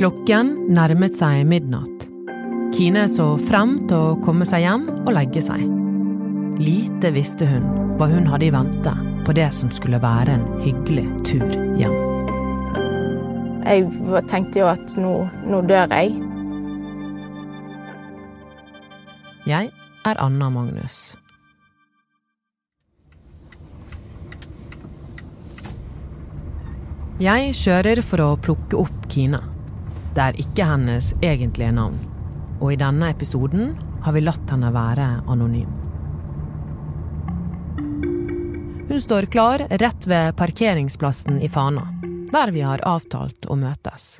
Klokken nærmet seg midnatt. Kine så frem til å komme seg hjem og legge seg. Lite visste hun hva hun hadde i vente på det som skulle være en hyggelig tur hjem. Jeg tenkte jo at nå, nå dør jeg. Jeg er Anna Magnus. Jeg kjører for å plukke opp Kine. Det er ikke hennes egentlige navn. Og i denne episoden har vi latt henne være anonym. Hun står klar rett ved parkeringsplassen i Fana, der vi har avtalt å møtes.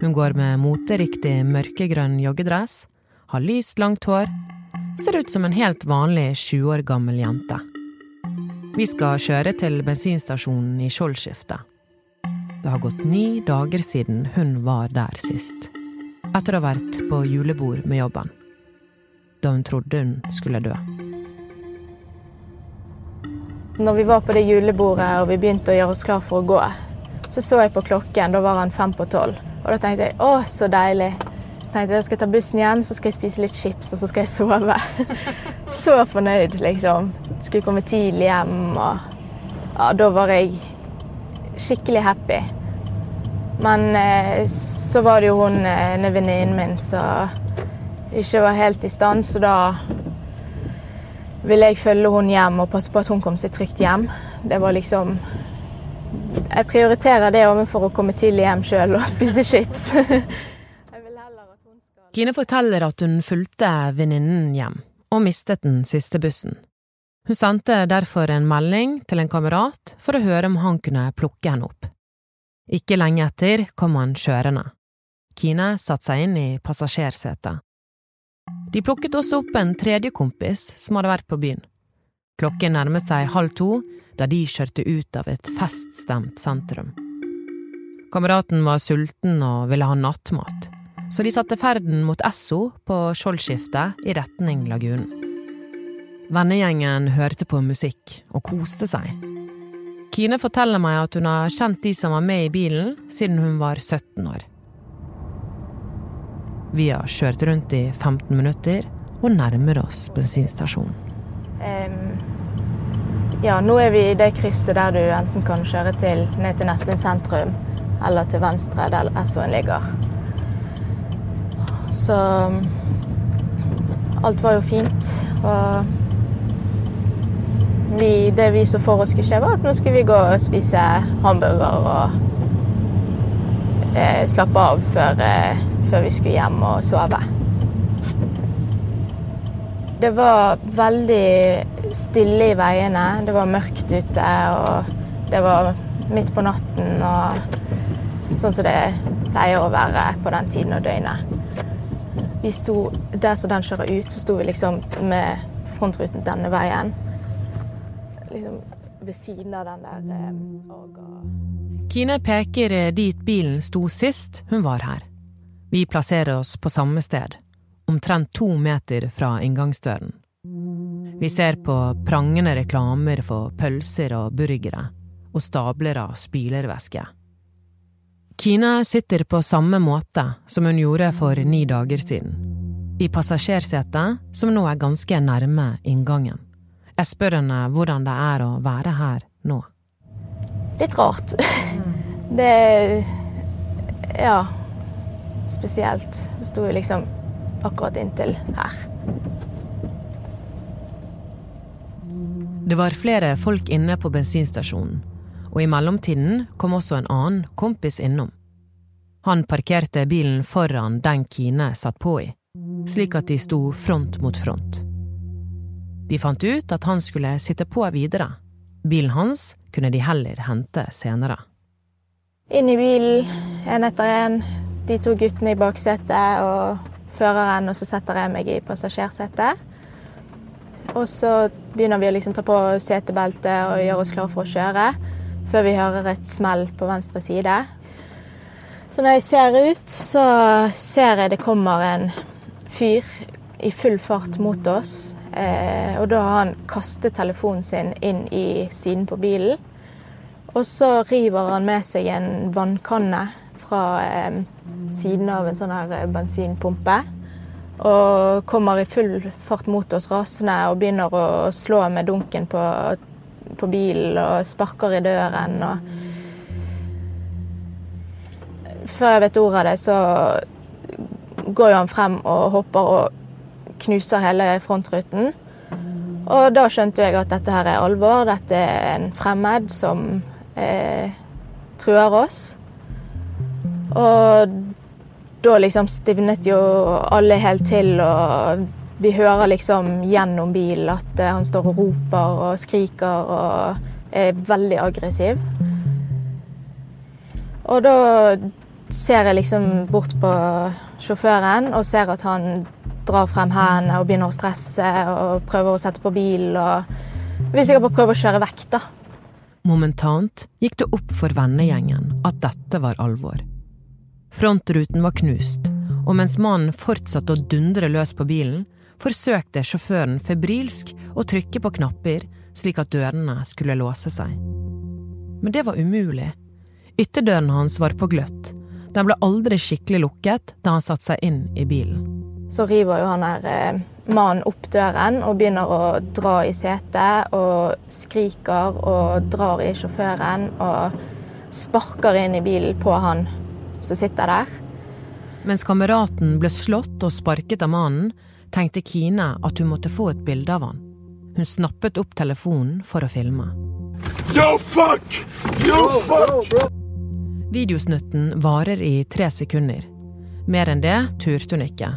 Hun går med moteriktig mørkegrønn joggedress, har lyst, langt hår, ser ut som en helt vanlig 20 år gammel jente. Vi skal kjøre til bensinstasjonen i Skjoldskiftet. Det har gått ni dager siden hun var der sist. Etter å ha vært på julebord med jobben. Da hun trodde hun skulle dø. Når vi var på det julebordet og vi begynte å gjøre oss klar for å gå, så så jeg på klokken. Da var han fem på tolv. Og da tenkte jeg å, så deilig. Tenkte jeg skal ta bussen hjem, så skal jeg spise litt chips, og så skal jeg sove. Så fornøyd, liksom. Skulle komme tidlig hjem, og ja, da var jeg skikkelig happy. Men eh, så var det jo hun ene venninnen min som ikke var helt i stand, så da ville jeg følge hun hjem og passe på at hun kom seg trygt hjem. Det var liksom Jeg prioriterer det overfor å komme tidlig hjem sjøl og spise chips. Kine forteller at hun fulgte venninnen hjem, og mistet den siste bussen. Hun sendte derfor en melding til en kamerat for å høre om han kunne plukke henne opp. Ikke lenge etter kom han kjørende. Kine satte seg inn i passasjersetet. De plukket også opp en tredje kompis som hadde vært på byen. Klokken nærmet seg halv to da de kjørte ut av et feststemt sentrum. Kameraten var sulten og ville ha nattmat, så de satte ferden mot Esso på Skjoldskiftet i retning lagunen. Vennegjengen hørte på musikk og koste seg. Kine forteller meg at hun har kjent de som var med i bilen, siden hun var 17 år. Vi har kjørt rundt i 15 minutter og nærmer oss bensinstasjonen. Um, ja, nå er vi i det krysset der du enten kan kjøre til, ned til Nestun sentrum, eller til venstre, der SO-en ligger. Så alt var jo fint. Og vi, det vi så for oss skulle skje, var at nå skulle vi gå og spise hamburger og eh, slappe av før, eh, før, vi skulle hjem og sove. Det var veldig stille i veiene. Det var mørkt ute, og det var midt på natten og sånn som det pleier å være på den tiden av døgnet. Vi sto Der som den kjører ut, så sto vi liksom med frontruten denne veien liksom ved siden av den der eh, og, Kine peker eh, dit bilen sto sist hun var her. Vi plasserer oss på samme sted, omtrent to meter fra inngangsdøren. Vi ser på prangende reklamer for pølser og burgere, og stabler av spylervæske. Kine sitter på samme måte som hun gjorde for ni dager siden, i passasjersetet som nå er ganske nærme inngangen. Jeg spør henne hvordan det er å være her nå. Litt rart. Det Ja. Spesielt. Det sto jo liksom akkurat inntil her. Det var flere folk inne på bensinstasjonen, og i mellomtiden kom også en annen kompis innom. Han parkerte bilen foran den Kine satt på i, slik at de sto front mot front. De fant ut at han skulle sitte på videre. Bilen hans kunne de heller hente senere. Inn i bilen, én etter én. De to guttene i baksetet og føreren, og så setter jeg meg i passasjersetet. Og så begynner vi å liksom ta på setebeltet og gjøre oss klare for å kjøre, før vi hører et smell på venstre side. Så når jeg ser ut, så ser jeg det kommer en fyr i full fart mot oss. Eh, og da har han kastet telefonen sin inn i siden på bilen. Og så river han med seg en vannkanne fra eh, siden av en sånn her eh, bensinpumpe. Og kommer i full fart mot oss rasende og begynner å slå med dunken på, på bilen og sparker i døren. Og før jeg vet ordet av det, så går jo han frem og hopper og knuser hele frontruten. Og da skjønte jeg at dette her er alvor. Dette er en fremmed som eh, truer oss. Og da liksom stivnet jo alle helt til, og vi hører liksom gjennom bilen at eh, han står og roper og skriker og er veldig aggressiv. Og da ser jeg liksom bort på sjåføren og ser at han drar frem hendene og begynner å stresse og prøver å sette på bil. og Vi sikkert bare prøver å kjøre vekk, da. Momentant gikk det opp for vennegjengen at dette var alvor. Frontruten var knust, og mens mannen fortsatte å dundre løs på bilen, forsøkte sjåføren febrilsk å trykke på knapper slik at dørene skulle låse seg. Men det var umulig. Ytterdøren hans var på gløtt. Den ble aldri skikkelig lukket da han satte seg inn i bilen. Så river jo han her eh, mannen opp døren og begynner å dra i setet og skriker og drar i sjåføren og sparker inn i bilen på han som sitter der. Mens kameraten ble slått og sparket av mannen, tenkte Kine at hun måtte få et bilde av han. Hun snappet opp telefonen for å filme. Yo, fuck! Yo, fuck! Videosnutten varer i tre sekunder. Mer enn det turte hun ikke.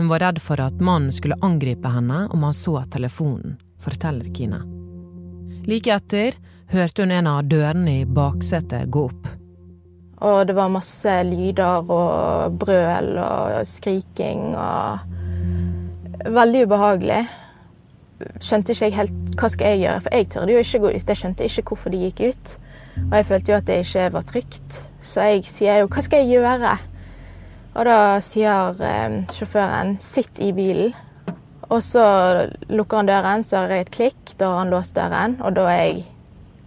Hun var redd for at mannen skulle angripe henne om han så telefonen, forteller Kine. Like etter hørte hun en av dørene i baksetet gå opp. Og det var masse lyder og brøl og skriking og Veldig ubehagelig. Skjønte ikke helt hva skal jeg gjøre, for jeg turde jo ikke gå ut. Jeg skjønte ikke hvorfor de gikk ut. Og jeg følte jo at det ikke var trygt. Så jeg sier jo hva skal jeg gjøre? Og da sier eh, sjåføren sitt i bilen. Og så lukker han døren, så har jeg et klikk. Da har han låst døren, og da jeg,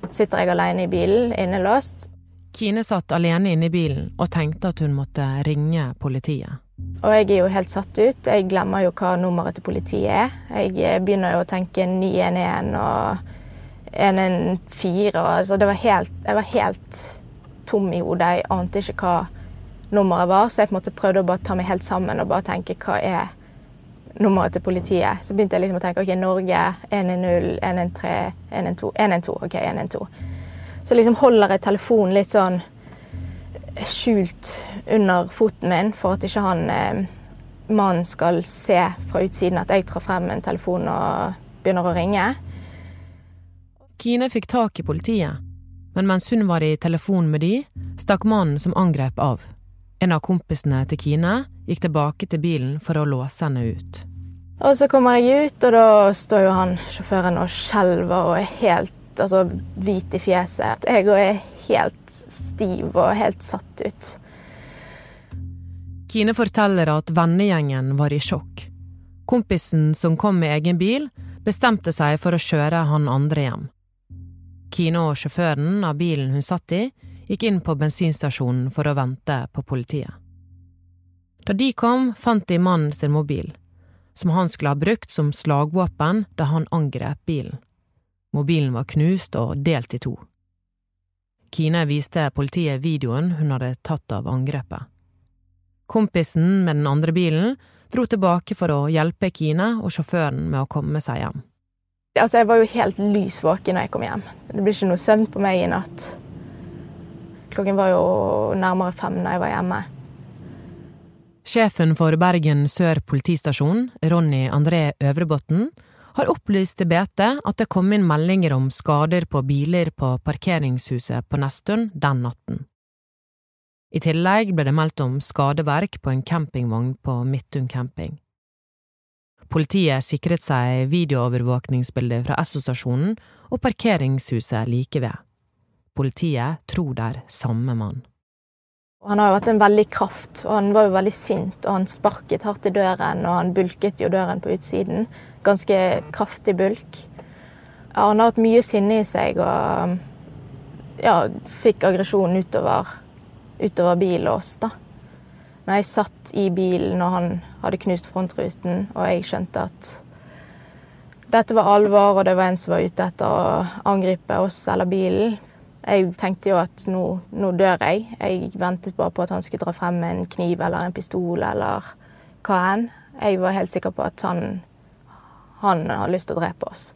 sitter jeg alene i bilen, innelåst. Kine satt alene inne i bilen og tenkte at hun måtte ringe politiet. Og jeg er jo helt satt ut. Jeg glemmer jo hva nummeret til politiet er. Jeg begynner jo å tenke 911 og 114 og altså det var helt, Jeg var helt tom i hodet. Jeg ante ikke hva nummeret var, så jeg på en måte prøvde å bare ta meg helt sammen og bare tenke hva er nummeret til politiet. Så begynte jeg liksom å tenke OK, Norge 110, 113, 112, 112. OK, 112. Så liksom holder jeg telefonen litt sånn skjult under foten min for at ikke han eh, mannen skal se fra utsiden at jeg tar frem en telefon og begynner å ringe. Kine fikk tak i politiet, men mens hun var i telefon med de, stakk mannen som angrep av. En av kompisene til Kine gikk tilbake til bilen for å låse henne ut. Og så kommer jeg ut, og da står jo han sjåføren og skjelver og er helt altså, hvit i fjeset. Jeg er helt stiv og helt satt ut. Kine forteller at vennegjengen var i sjokk. Kompisen som kom med egen bil, bestemte seg for å kjøre han andre hjem. Kine og sjåføren av bilen hun satt i, gikk inn på bensinstasjonen for å vente på politiet. Da de kom, fant de mannen sin mobil, som han skulle ha brukt som slagvåpen da han angrep bilen. Mobilen var knust og delt i to. Kine viste politiet videoen hun hadde tatt av angrepet. Kompisen med den andre bilen dro tilbake for å hjelpe Kine og sjåføren med å komme seg hjem. Altså, jeg var jo helt lysvåken når jeg kom hjem. Det blir ikke noe søvn på meg i natt. Klokken var jo nærmere fem da jeg var hjemme. Sjefen for Bergen sør politistasjon, Ronny André Øvrebotn, har opplyst til BT at det kom inn meldinger om skader på biler på parkeringshuset på Nesttun den natten. I tillegg ble det meldt om skadeverk på en campingvogn på Midtun camping. Politiet sikret seg videoovervåkningsbilder fra Esso-stasjonen og parkeringshuset like ved. Politiet tror det er samme mann. Han har jo hatt en veldig kraft, og han var jo veldig sint, og han sparket hardt i døren, og han bulket jo døren på utsiden ganske kraftig bulk. Ja, han har hatt mye sinne i seg og ja, fikk aggresjon utover, utover billås, da. Når jeg satt i bilen og han hadde knust frontruten, og jeg skjønte at dette var alvor, og det var en som var ute etter å angripe oss eller bilen. Jeg tenkte jo at nå, nå dør jeg. Jeg ventet bare på at han skulle dra frem en kniv eller en pistol eller hva enn. Jeg var helt sikker på at han, han har lyst til å drepe oss.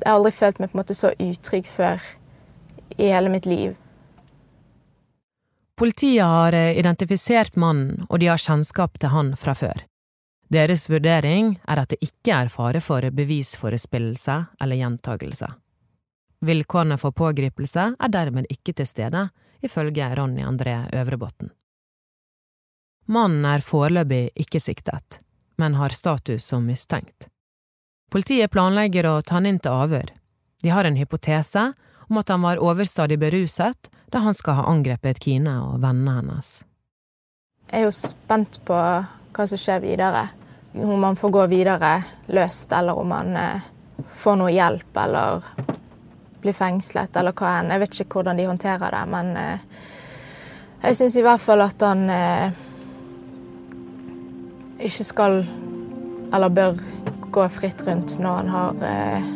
Jeg har aldri følt meg på en måte så utrygg før i hele mitt liv. Politiet har eh, identifisert mannen, og de har kjennskap til han fra før. Deres vurdering er at det ikke er fare for bevisforespillelse eller gjentagelse. Vilkårene for pågripelse er dermed ikke til stede, ifølge Ronny André Øvrebotn. Mannen er foreløpig ikke siktet, men har status som mistenkt. Politiet planlegger å ta han inn til avhør. De har en hypotese om at han var overstadig beruset da han skal ha angrepet Kine og vennene hennes. Jeg er jo spent på hva som skjer videre. Om man får gå videre løst, eller om man eh, får noe hjelp eller blir fengslet, eller hva enn. Jeg vet ikke hvordan de håndterer det, men eh, jeg syns i hvert fall at han eh, ikke skal, eller bør, gå fritt rundt når han har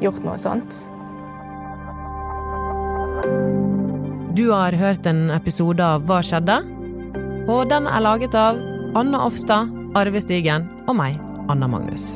gjort noe sånt. Du har hørt en episode av Hva skjedde? Og den er laget av Anna Offstad, Arve Stigen og meg, Anna Magnus.